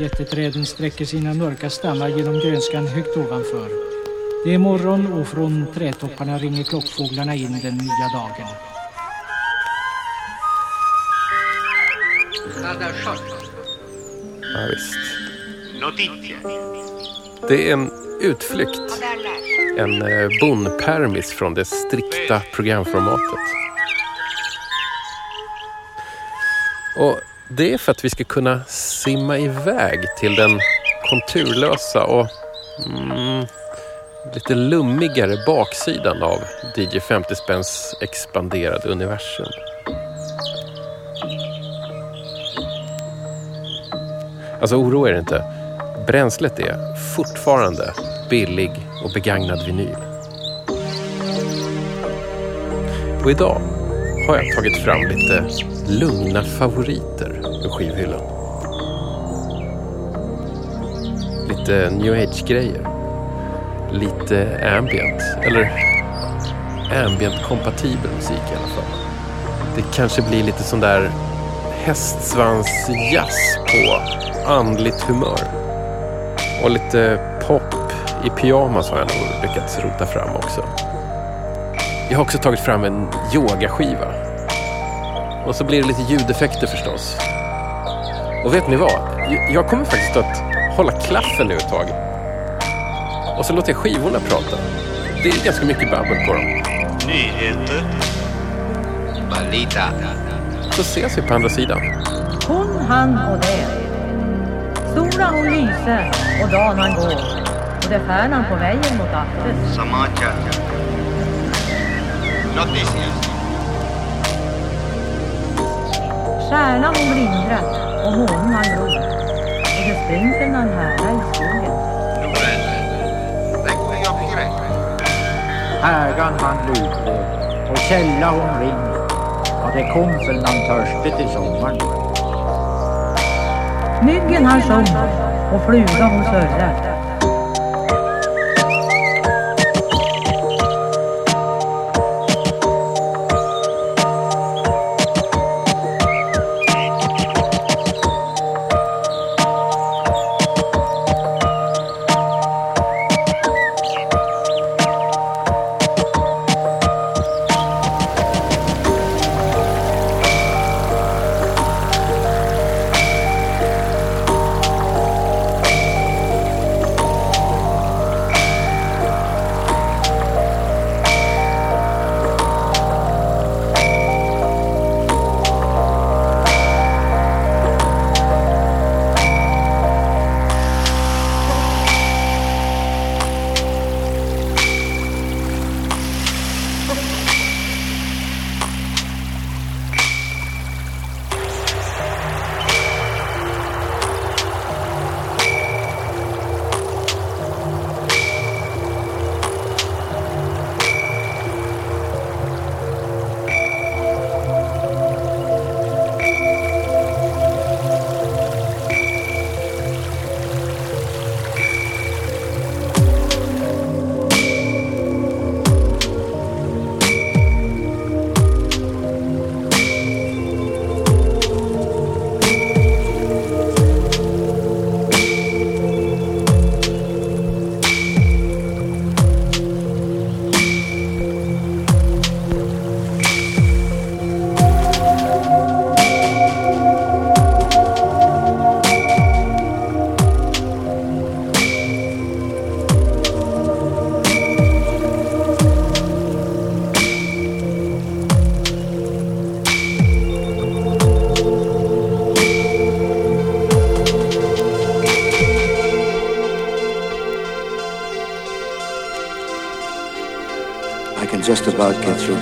Jätteträden sträcker sina mörka stammar genom grönskan högt ovanför. Det är morgon och från trädtopparna ringer klockfåglarna in den nya dagen. Ja, visst. Det är en utflykt. En eh, bonpermis från det strikta programformatet. Och det är för att vi ska kunna simma iväg till den konturlösa och mm, lite lummigare baksidan av DJ 50 spänns expanderade universum. Alltså oroa er inte. Bränslet är fortfarande billig och begagnad vinyl. Och idag har jag tagit fram lite lugna favoriter ur skivhyllan. Lite new age-grejer. Lite ambient, eller ambient-kompatibel musik i alla fall. Det kanske blir lite sån där hästsvans-jazz på andligt humör. Och lite pop i pyjamas har jag nog lyckats rota fram också. Jag har också tagit fram en yogaskiva. Och så blir det lite ljudeffekter förstås. Och vet ni vad? Jag kommer faktiskt att hålla klaffen nu ett tag. Och så låter jag skivorna prata. Det är ganska mycket babbel på dem. Nyheter. Valita. Så ses vi på andra sidan. Hon, han och det. Sola hon lyser och dagen han går. Och det färnan på vägen mot Attes. Samacha. Noticias. Stjärna hon blindrat och månen han glor. Sprinkeln han härar i skogen. Hägan han lute och källa hon ring. Och det kom för han törste till sommaren. Myggen han sjunger och fluga hon surrar.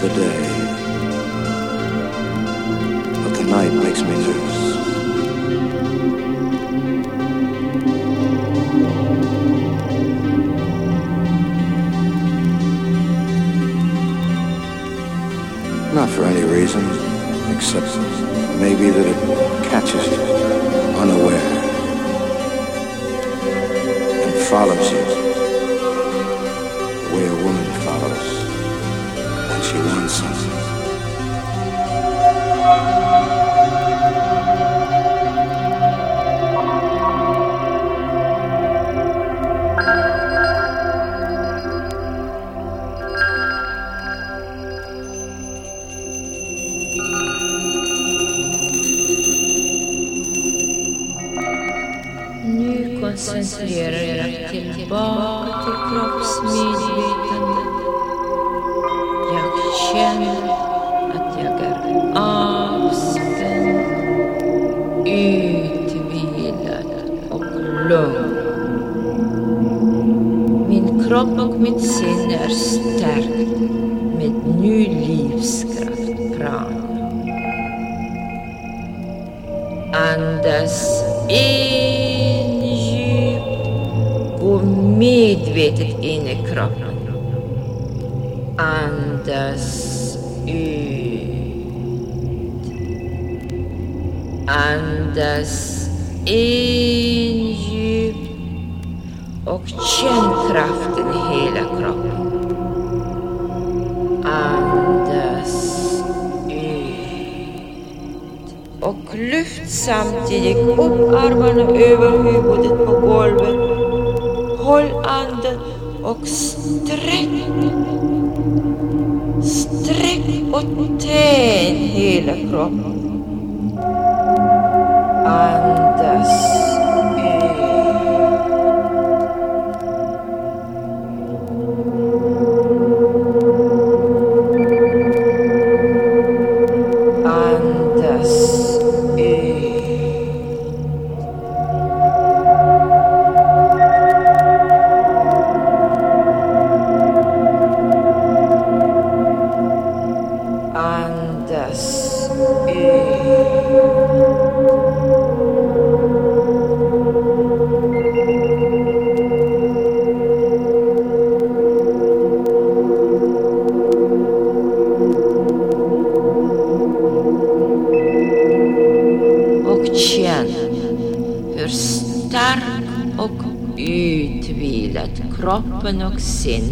the day. Koncentrerar er tillbaka till kroppsmedvetandet. Jag känner att jag är avspänd, utvilad och lugn. Min kropp och mitt sinne är stärkt med ny livskraft, prana. Andas in medvetet in i kroppen. Andas ut. Andas in djupt och känn kraften i hela kroppen. Andas ut. Och lyft samtidigt upp armarna över huvudet på golvet. Håll andan och sträck. Sträck och tän hela kroppen. Kroppen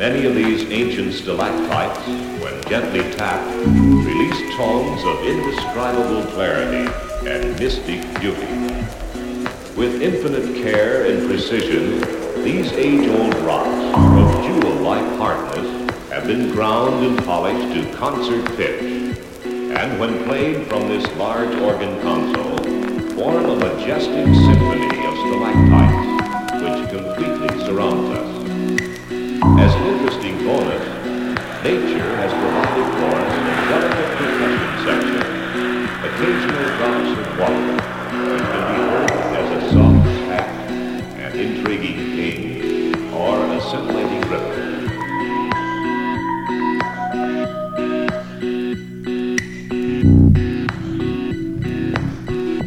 Many of these ancient stalactites, when gently tapped, release tones of indescribable clarity and mystic beauty. With infinite care and precision, these age-old rocks of jewel-like hardness have been ground and polished to concert pitch, and when played from this large organ console, form a majestic symphony of stalactites which completely surrounds us. As an interesting bonus, nature has provided for us a delicate percussion section, occasional drops of water, which can be heard as a soft mm. tap, an intriguing king, or a scintillating ripple.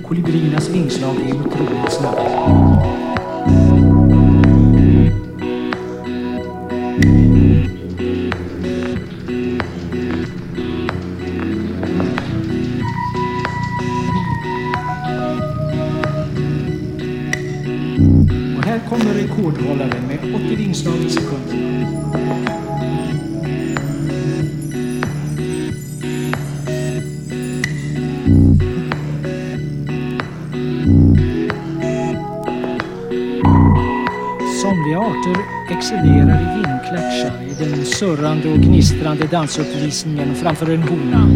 Kolibriernas vingslag är otroligt och dansuppvisningen framför en hona.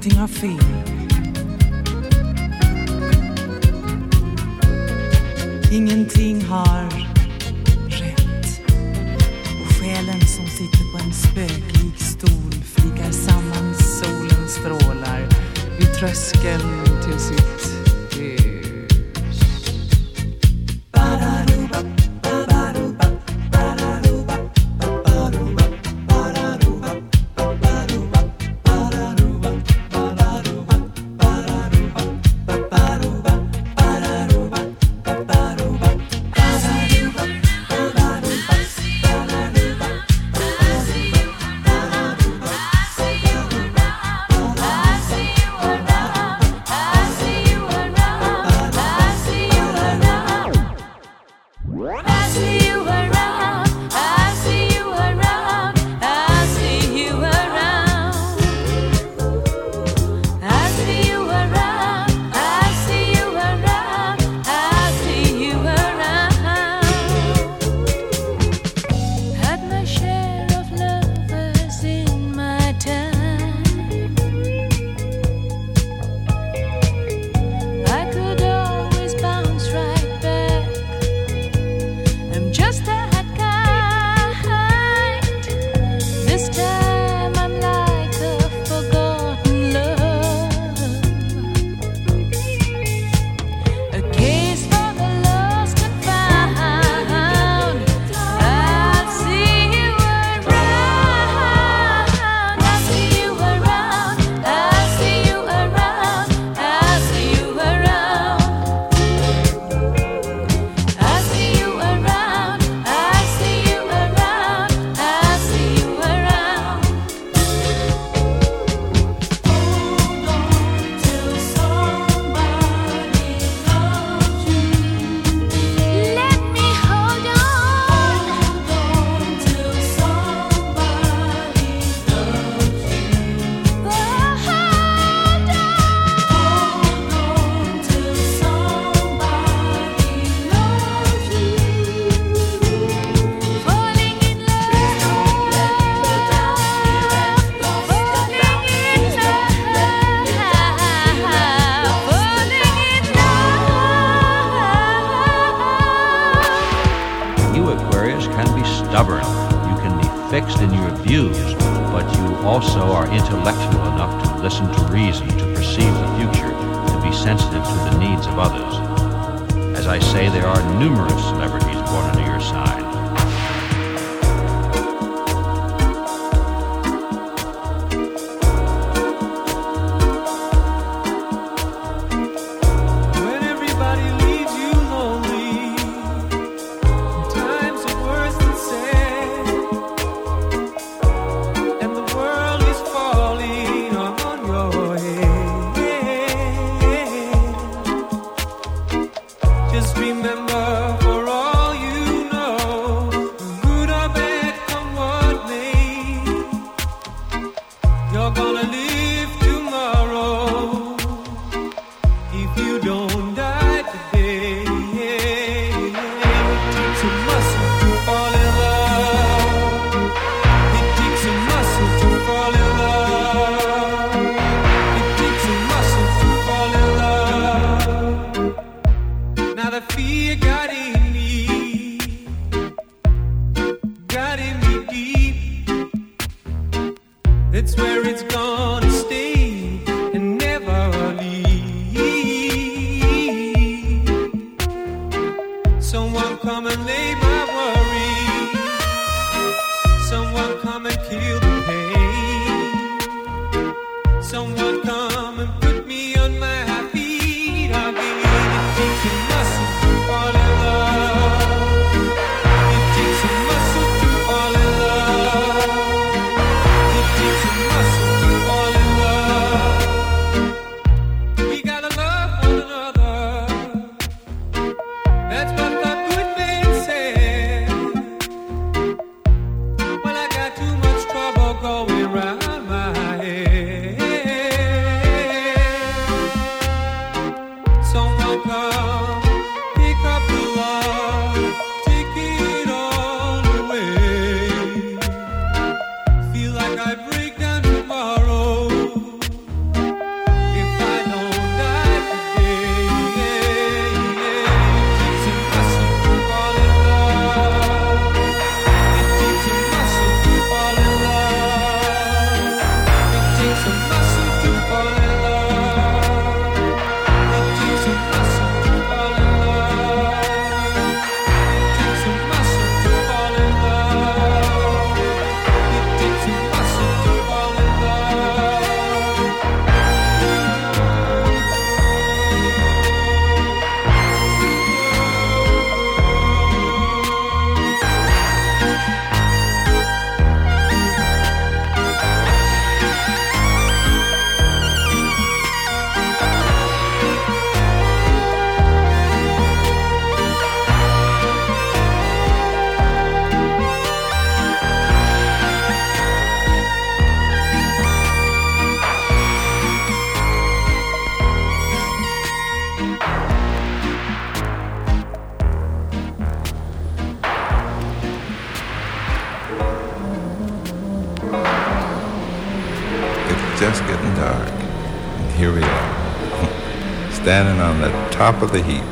planting our feet. top of the heap,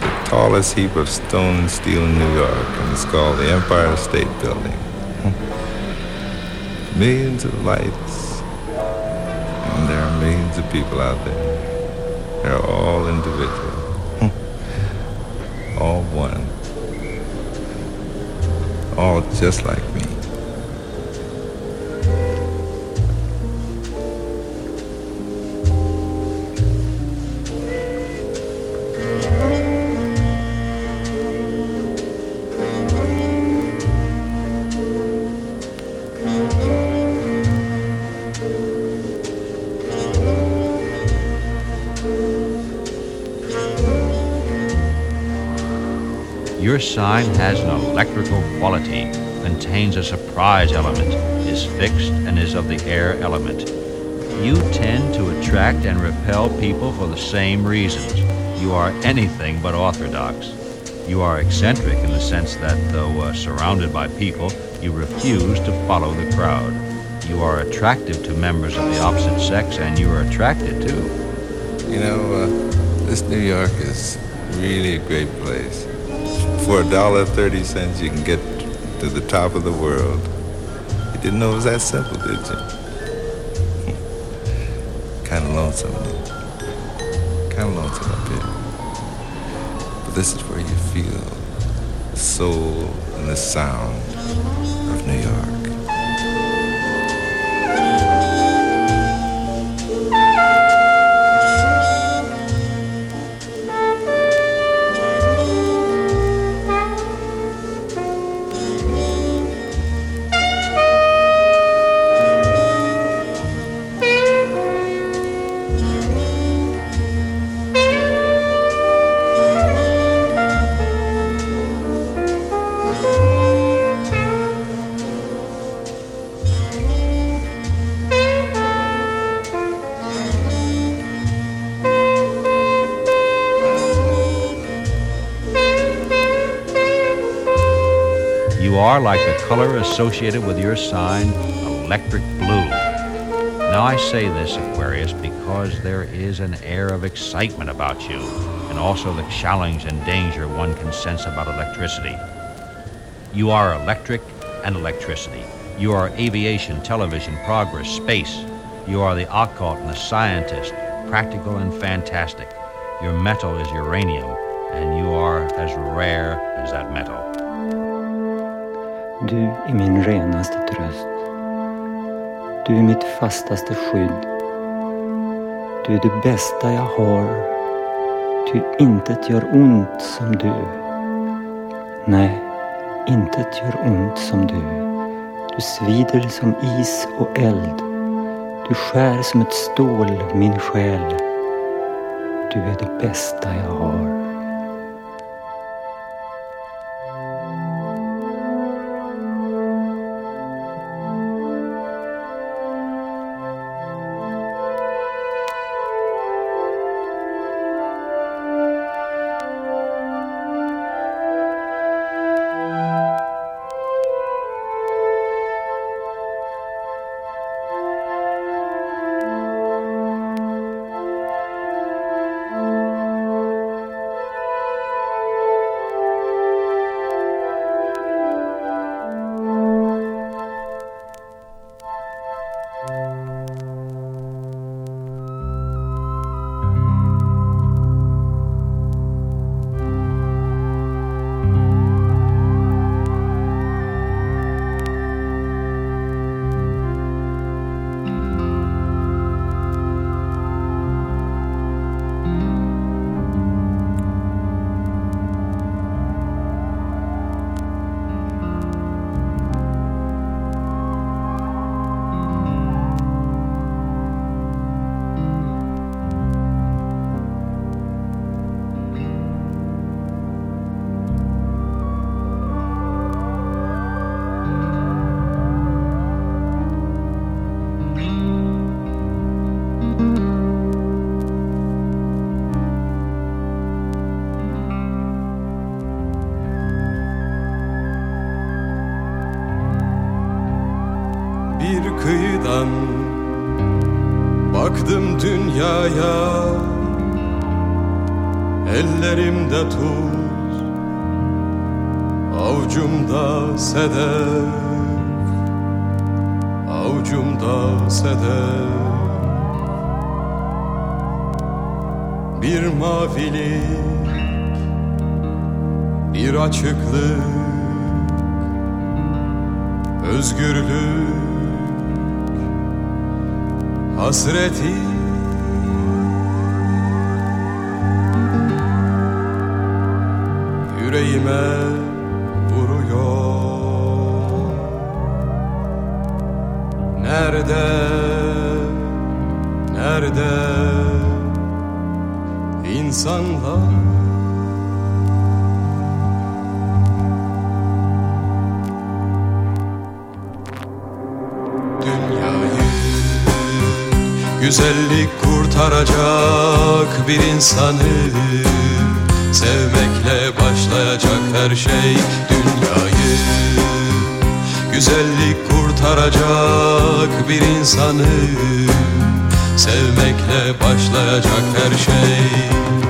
the tallest heap of stone and steel in New York, and it's called the Empire State Building. millions of lights, and there are millions of people out there. They're all individual, all one, all just like Your sign has an electrical quality, contains a surprise element, is fixed, and is of the air element. You tend to attract and repel people for the same reasons. You are anything but orthodox. You are eccentric in the sense that, though uh, surrounded by people, you refuse to follow the crowd. You are attractive to members of the opposite sex, and you are attracted too. You know, uh, this New York is really a great place for a dollar thirty cents you can get to the top of the world. You didn't know it was that simple, did you? kind of lonesome, kind of lonesome up here. But this is where you feel the soul and the sound color associated with your sign, electric blue. Now I say this, Aquarius, because there is an air of excitement about you, and also the challenge and danger one can sense about electricity. You are electric and electricity. You are aviation, television, progress, space. You are the occult and the scientist, practical and fantastic. Your metal is uranium, and you are as rare as that metal. Du är min renaste tröst. Du är mitt fastaste skydd. Du är det bästa jag har. Ty intet gör ont som du. Nej, intet gör ont som du. Du svider som is och eld. Du skär som ett stål min själ. Du är det bästa jag har. Güzellik kurtaracak bir insanı. Sevmekle başlayacak her şey dünyayı. Güzellik kurtaracak bir insanı. Sevmekle başlayacak her şey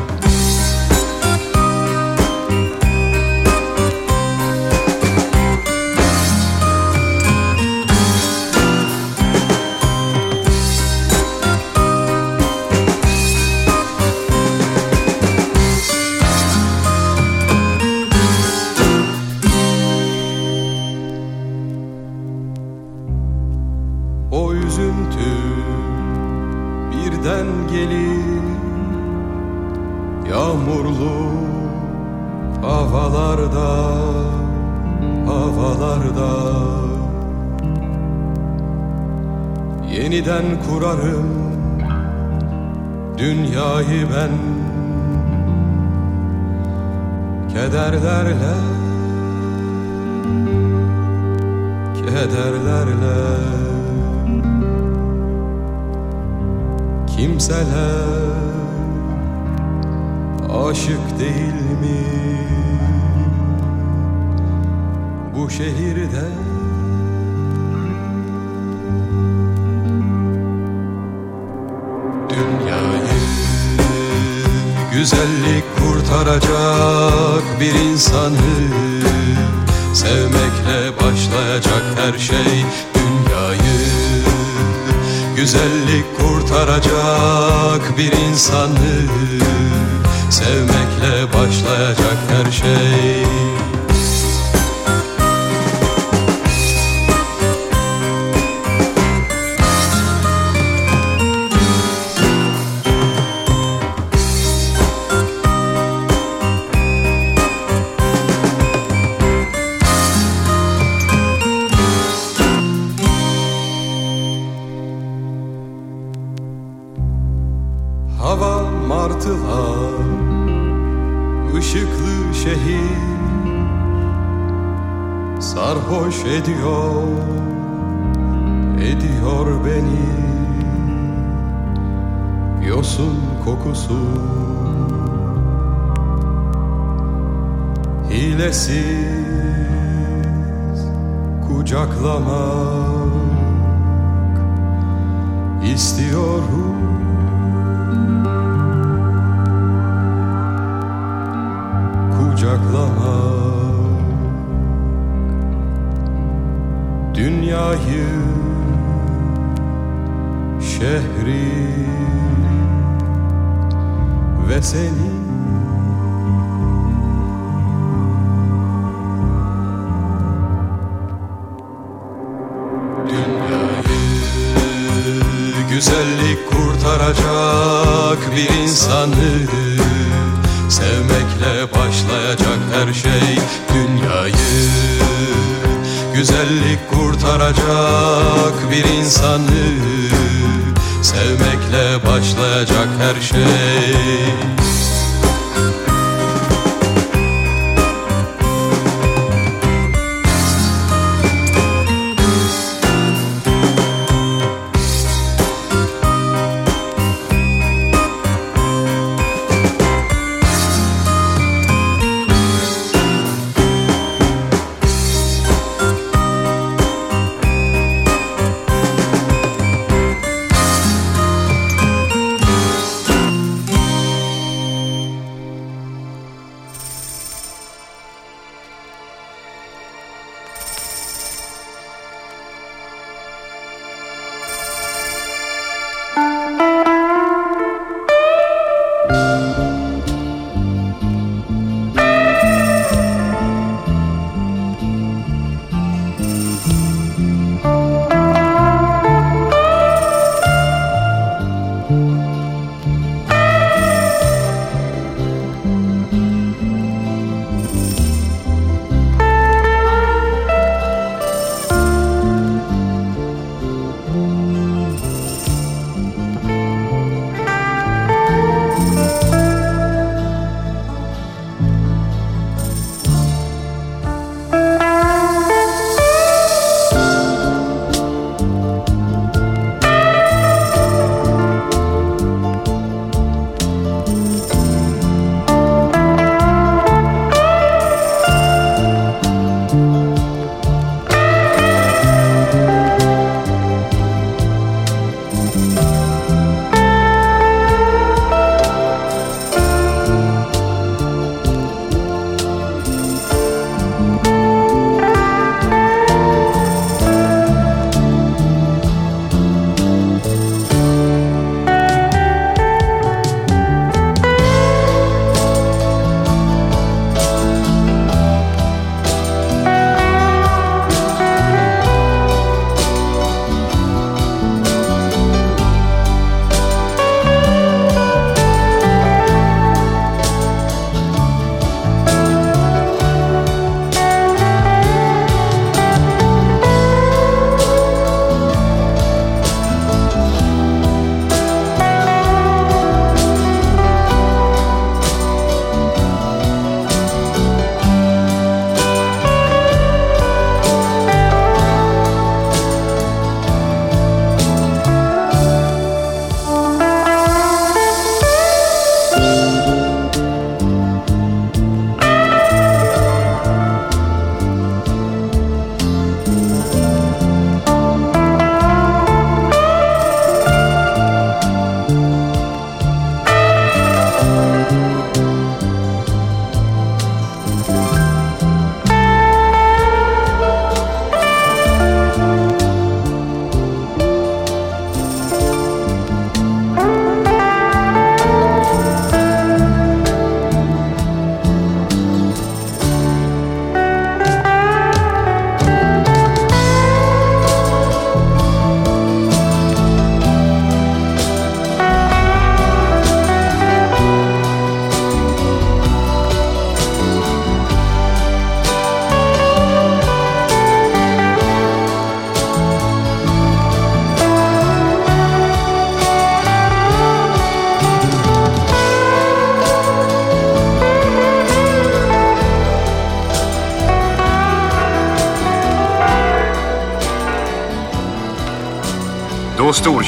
kokusu. Hilesiz kucaklamak istiyorum. Kucaklamak Dünyayı Şehri Ve seni Dünyayı Güzellik kurtaracak bir insanı Sevmekle başlayacak her şey. Dünyayı Güzellik kurtaracak bir insanı Sevmekle başlayacak her şey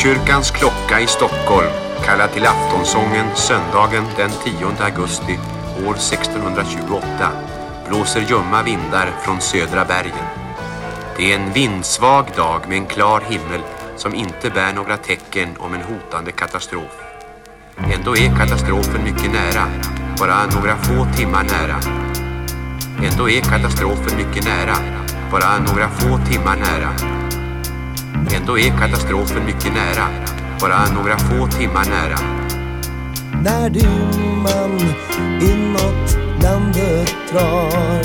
Storkyrkans klocka i Stockholm kallad till aftonsången söndagen den 10 augusti år 1628 blåser ljumma vindar från södra bergen. Det är en vindsvag dag med en klar himmel som inte bär några tecken om en hotande katastrof. Ändå är katastrofen mycket nära, bara några få timmar nära. Ändå är katastrofen mycket nära, bara några få timmar nära. Ändå är katastrofen mycket nära, bara några få timmar nära. När dimman inåt landet drar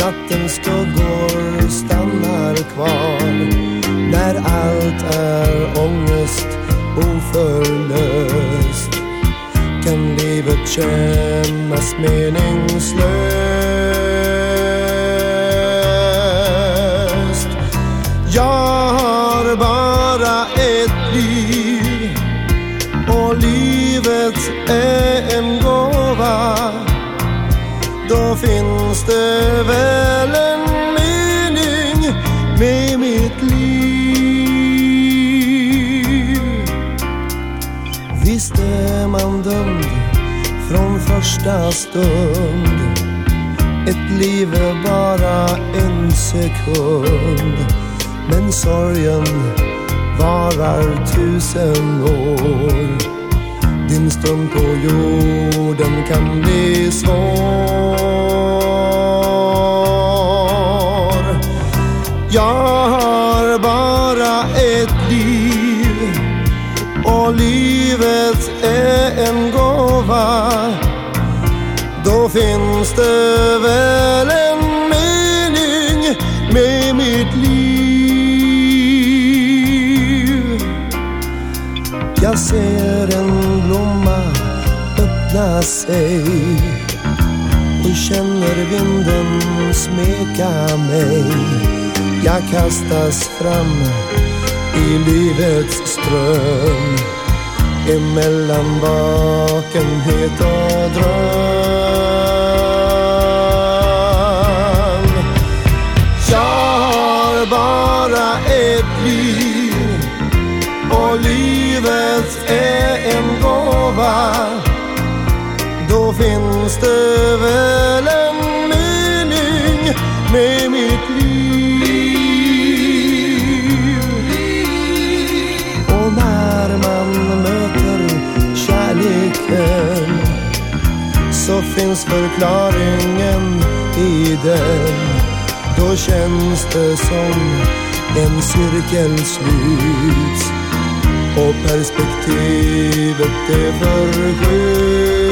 Nattens skuggor stannar kvar När allt är ångest oförlöst Kan livet kännas meningslöst har bara ett liv. Och livet är en gåva. Då finns det väl en mening med mitt liv. Visst är man dömd från första stund. Ett liv är bara en sekund. Men sorgen varar tusen år. Din stund på jorden kan bli svår. Jag har bara ett liv och livet är en gåva. Då finns det Jag ser en blomma öppna sig. Och känner vinden smeka mig. Jag kastas fram i livets ström. Emellan vakenhet och dröm. Gåva Då finns det väl en mening med mitt liv. Och när man möter kärleken så finns förklaringen i den. Då känns det som en cirkel sluts och perspektivet det skönt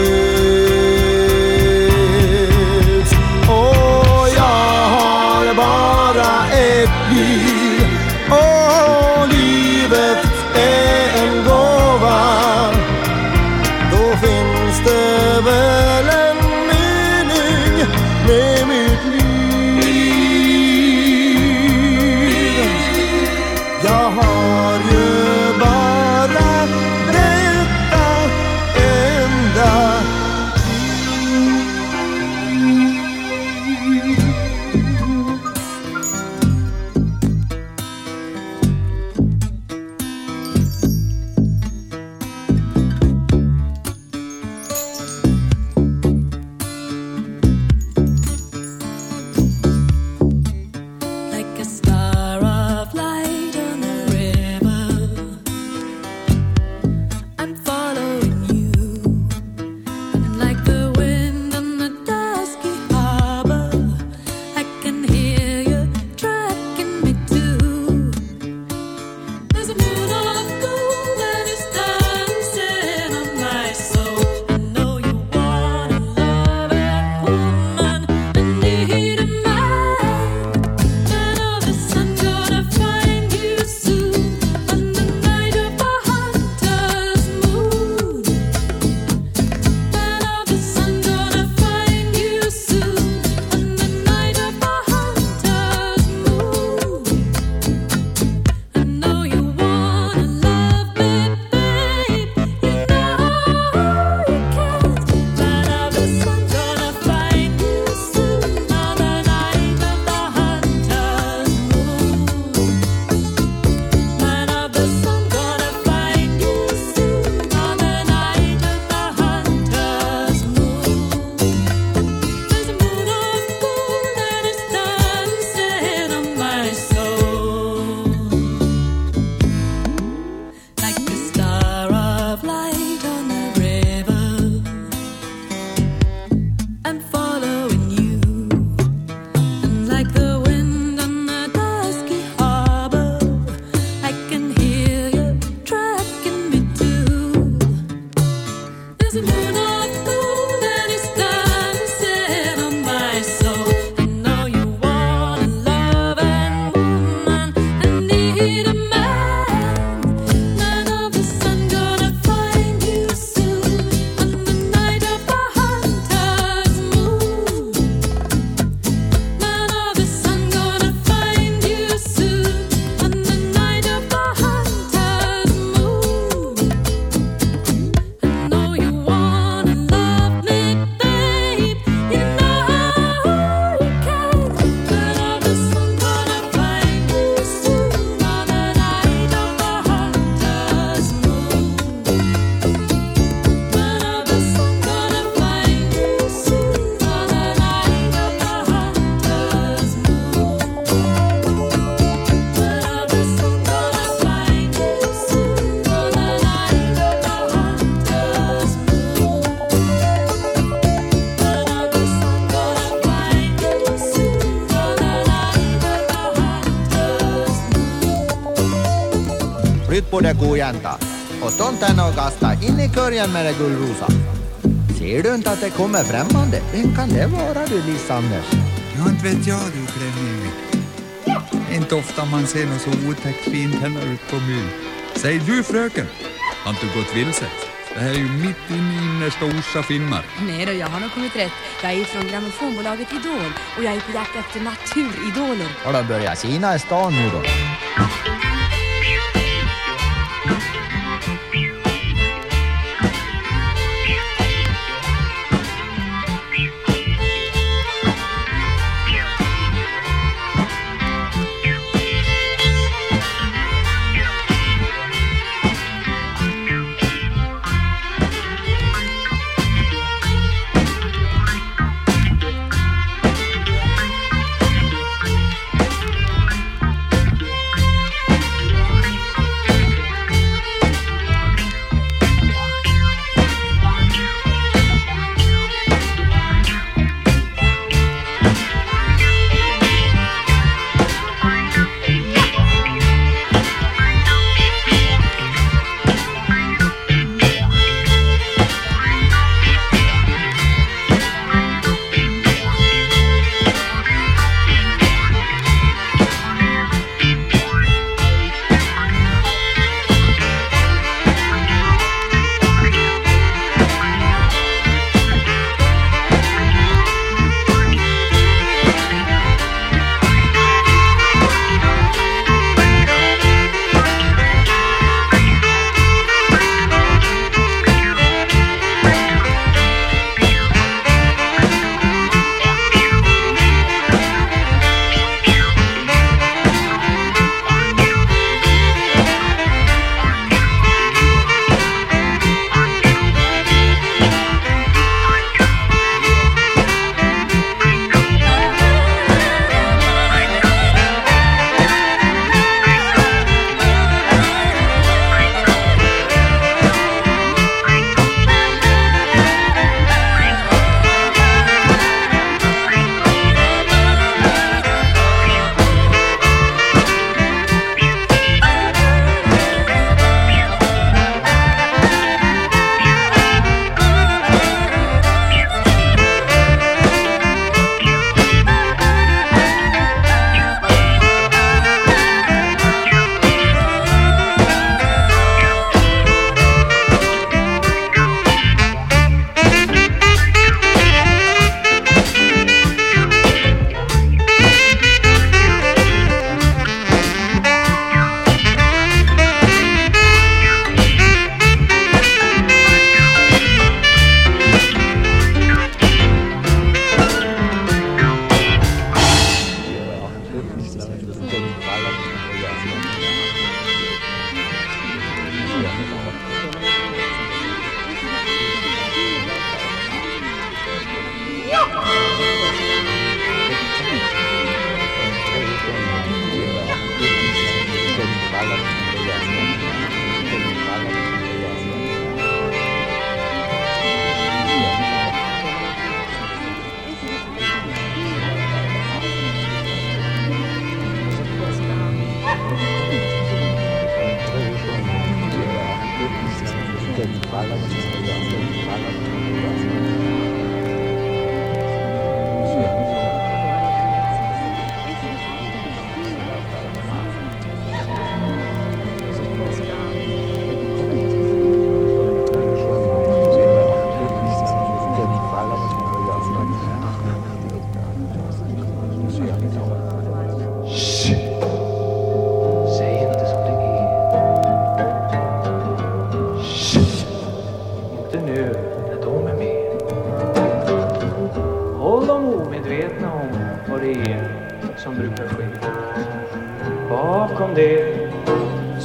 på det kojänta och tomten och kasta in i korgen med det gullrosa. Ser du inte att det kommer främmande? Vem kan det vara du, Liss-Anders? Ja, inte vet jag du, Klänning. Inte ofta man ser något så otäckt fint hända ut på byn. Säg du fröken, har inte du gått vilse? Det här är ju mitt inne i innersta Orsa Finnmark. Nej då, jag har nog kommit rätt. Jag är från grammofonbolaget Idol och jag är på jakt efter naturidoler. Har de börjat kina i stan nu då?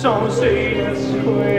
Som synes ske. Säg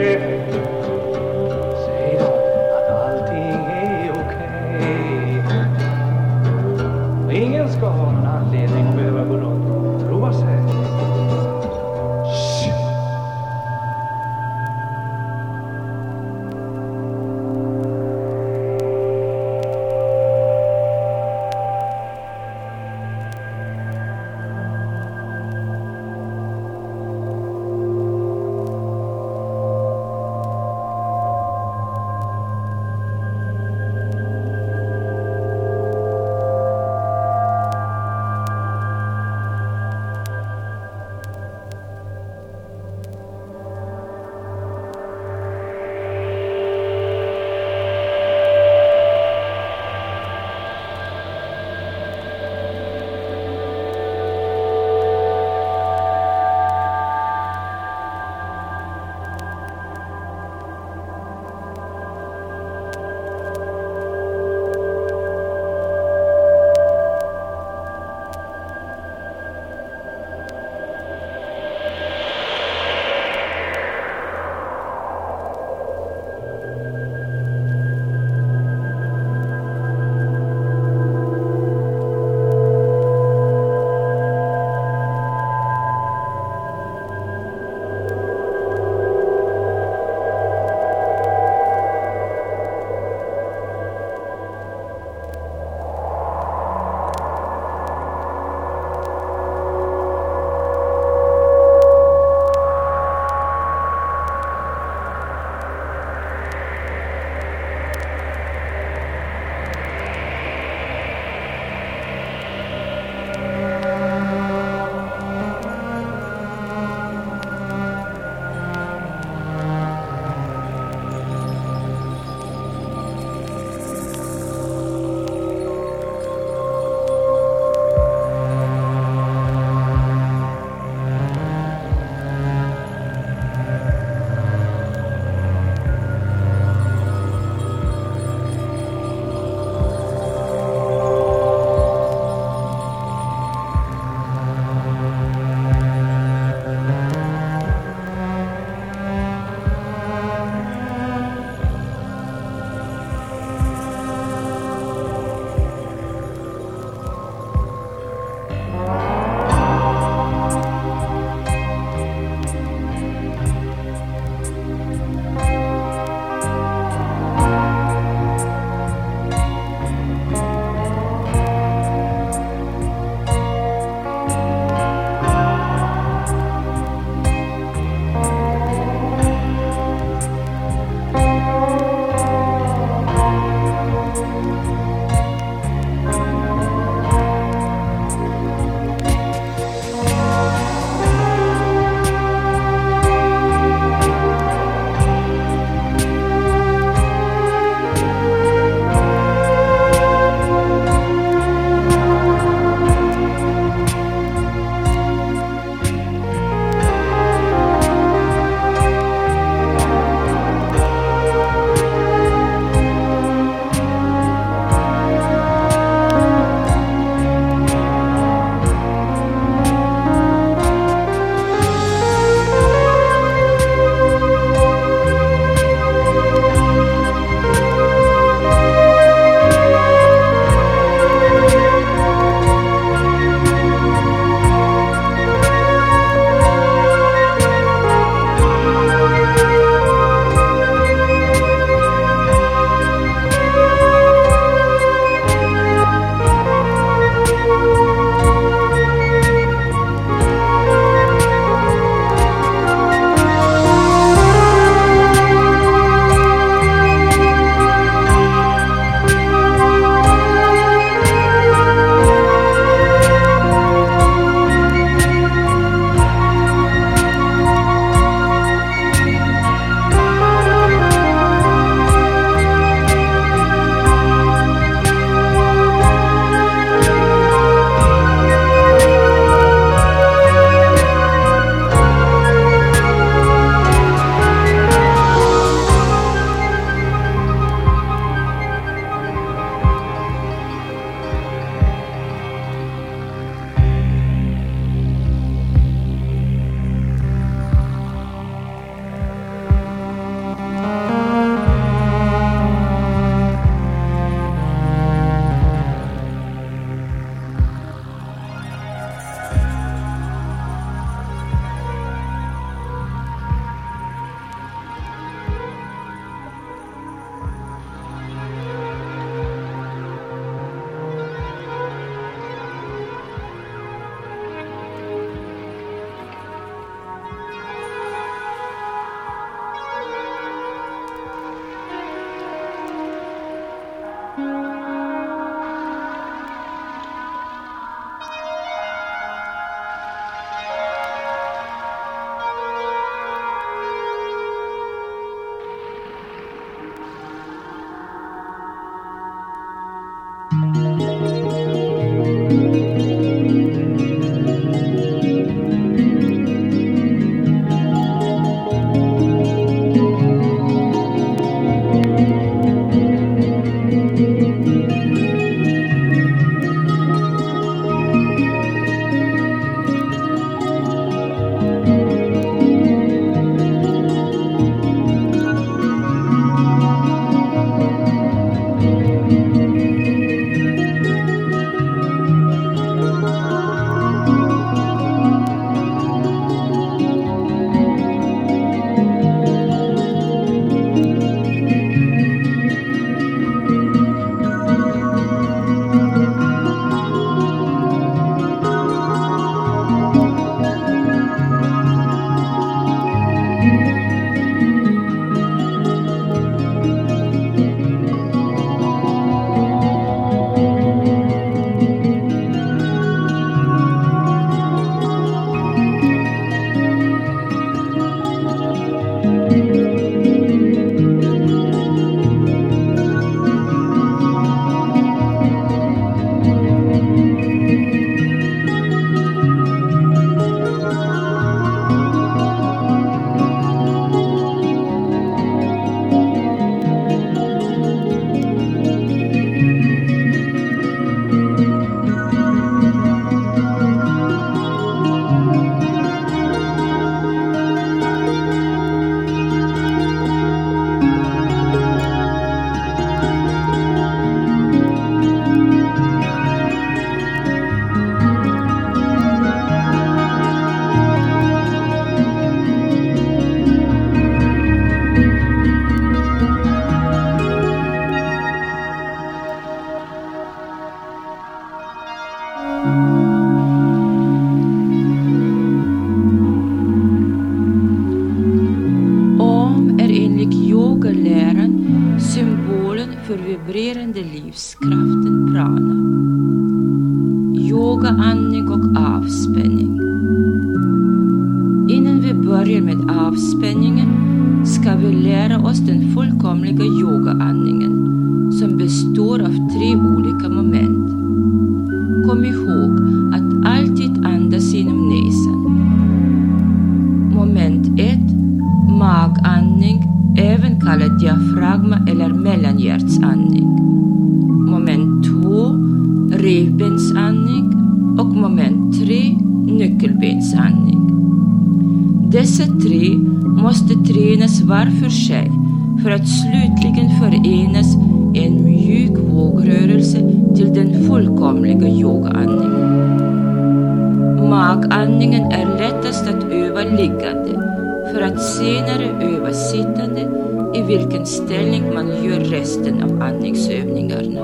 andningsövningarna.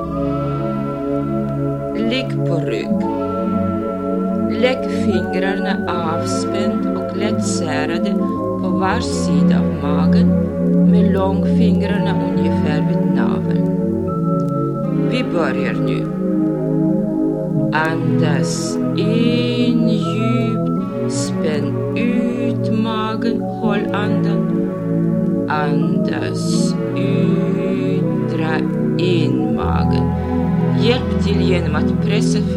Ligg på rygg. Lägg fingrarna avspänt och lätt särade på var sida av magen med långfingrarna ungefär vid naveln. Vi börjar nu. Andas Martin Presse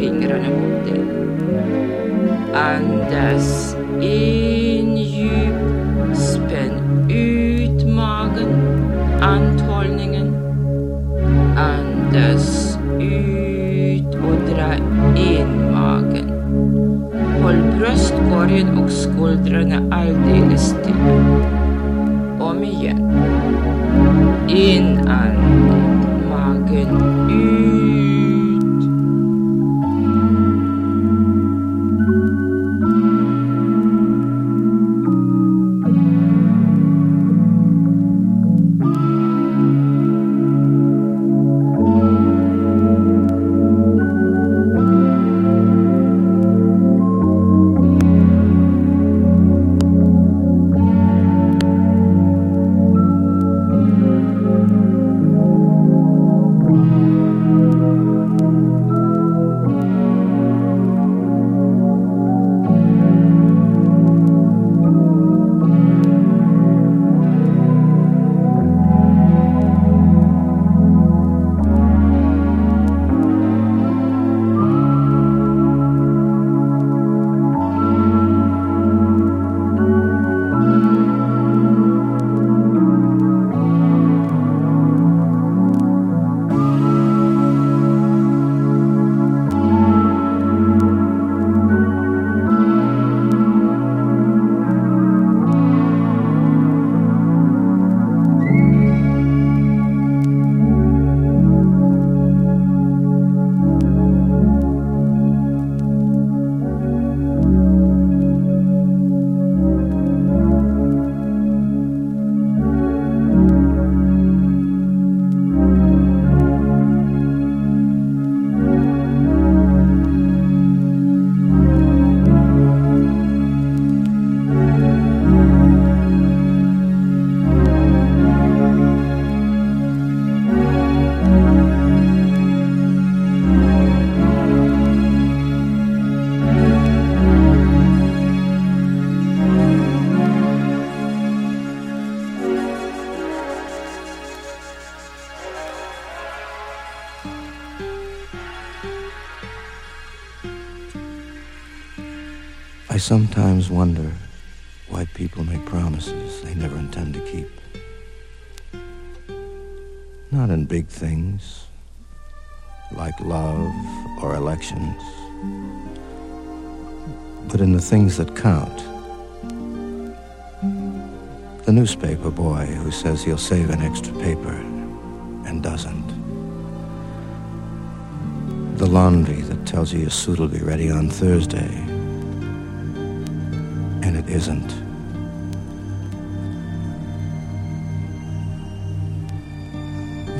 sometimes wonder why people make promises they never intend to keep. Not in big things, like love or elections, but in the things that count. The newspaper boy who says he'll save an extra paper and doesn't. The laundry that tells you your suit will be ready on Thursday isn't.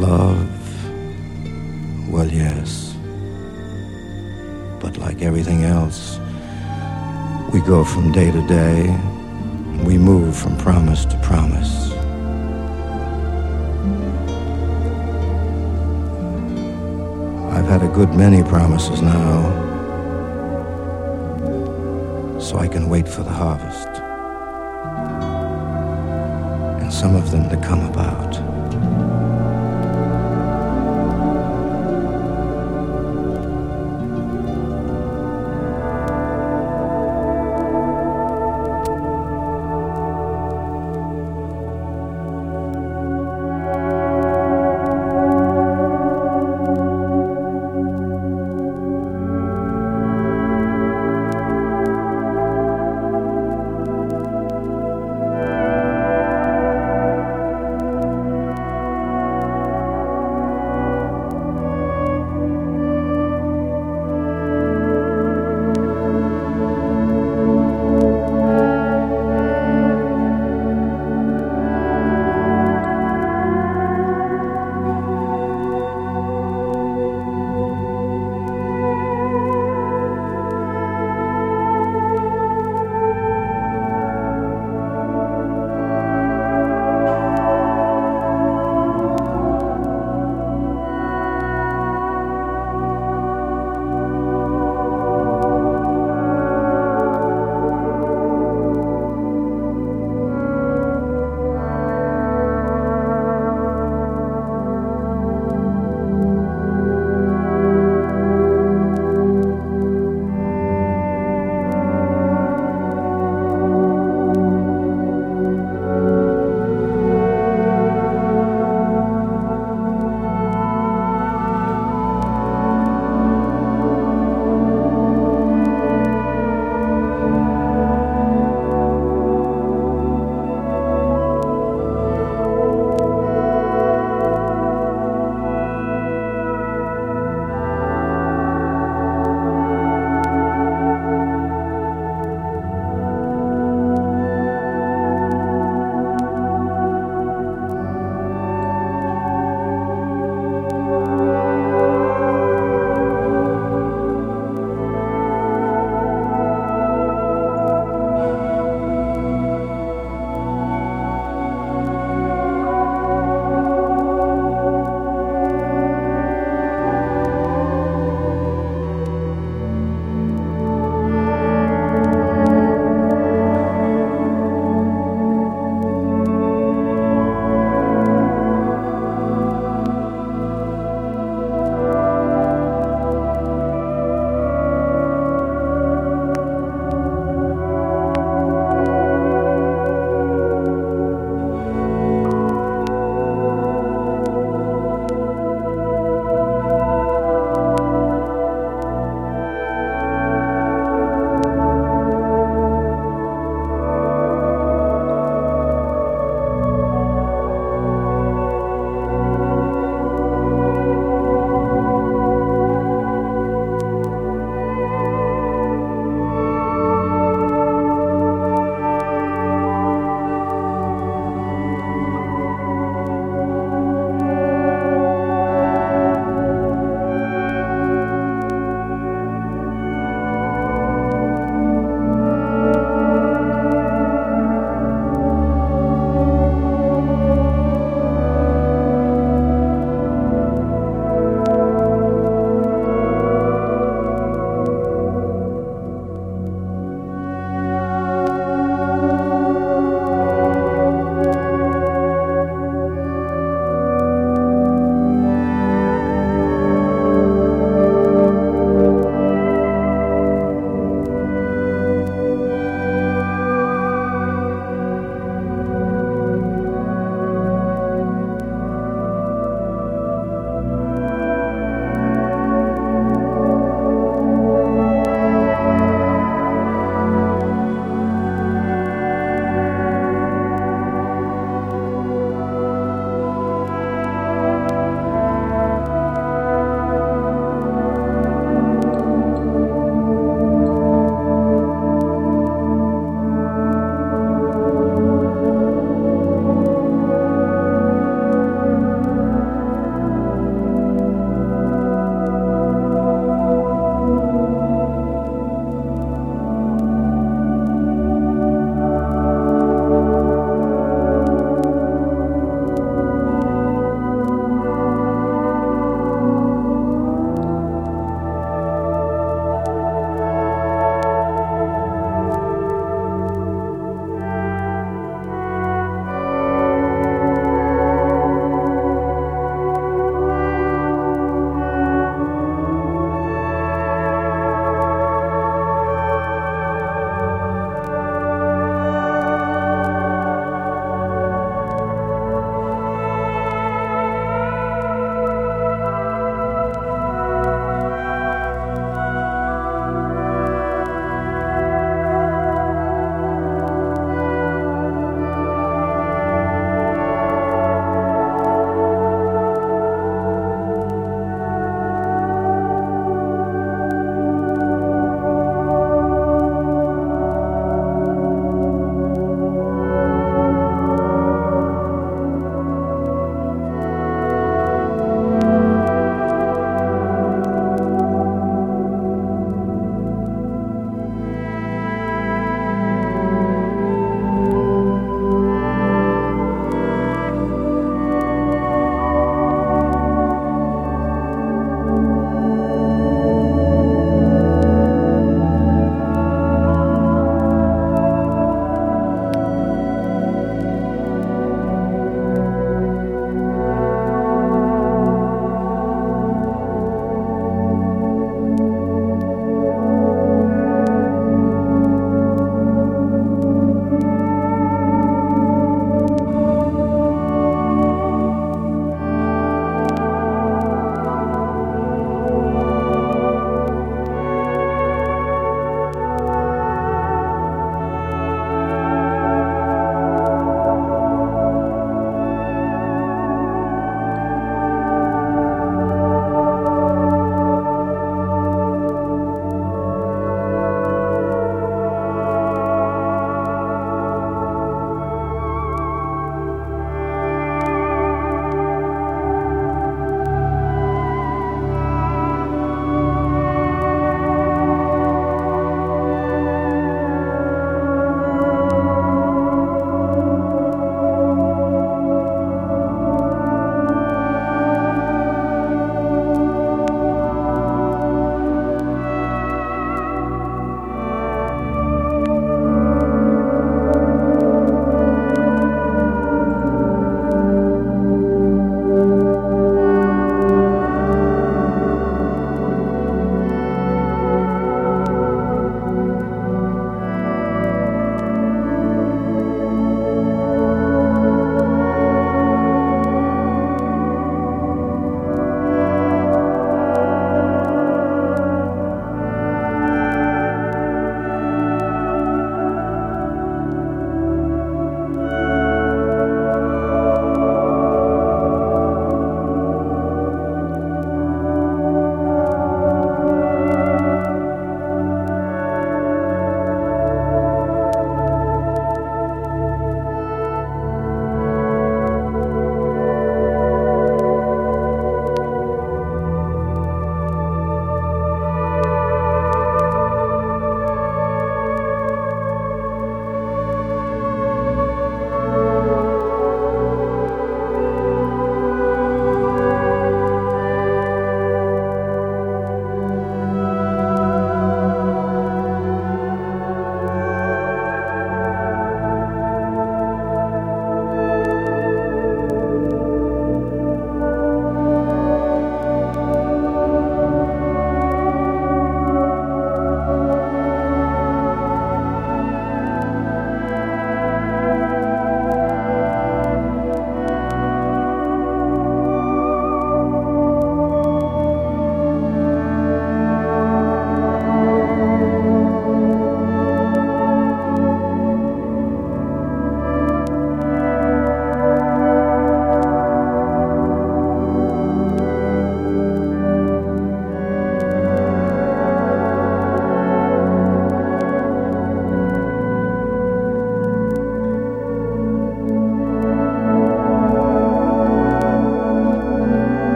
Love, well, yes. But like everything else, we go from day to day, we move from promise to promise. I've had a good many promises now, so I can wait for the harvest. And some of them to come about.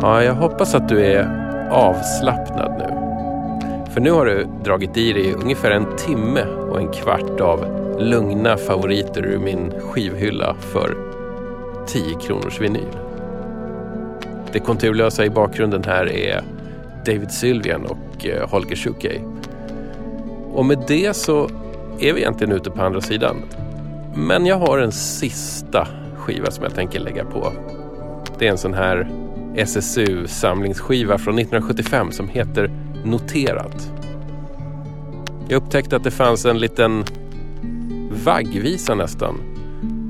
Ja, jag hoppas att du är avslappnad nu. För nu har du dragit i dig ungefär en timme och en kvart av lugna favoriter ur min skivhylla för 10 kronors vinyl. Det konturlösa i bakgrunden här är David Sylvian och eh, Holger Schuckey. Och med det så är vi egentligen ute på andra sidan. Men jag har en sista skiva som jag tänker lägga på. Det är en sån här SSU-samlingsskiva från 1975 som heter Noterat. Jag upptäckte att det fanns en liten vaggvisa nästan.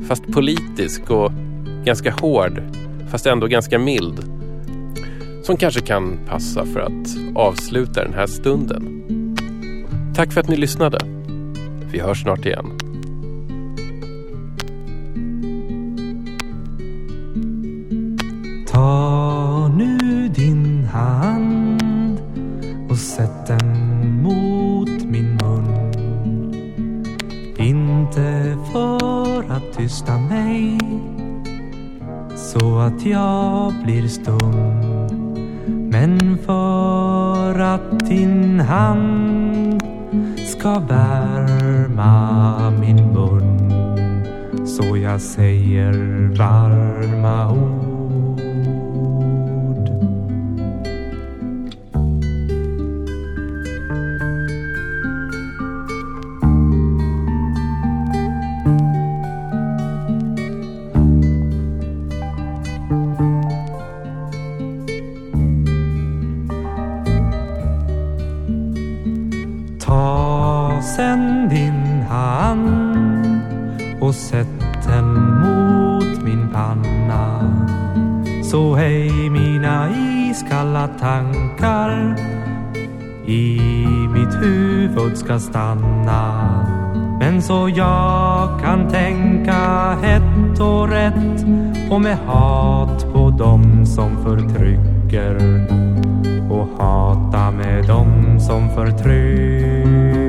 Fast politisk och ganska hård, fast ändå ganska mild. Som kanske kan passa för att avsluta den här stunden. Tack för att ni lyssnade. Vi hörs snart igen. Ta tysta mig så att jag blir stum. Men för att din hand ska värma min mun så jag säger varma ord. Huvud ska stanna. Men så jag kan tänka hett och rätt och med hat på dem som förtrycker och hata med dem som förtrycker.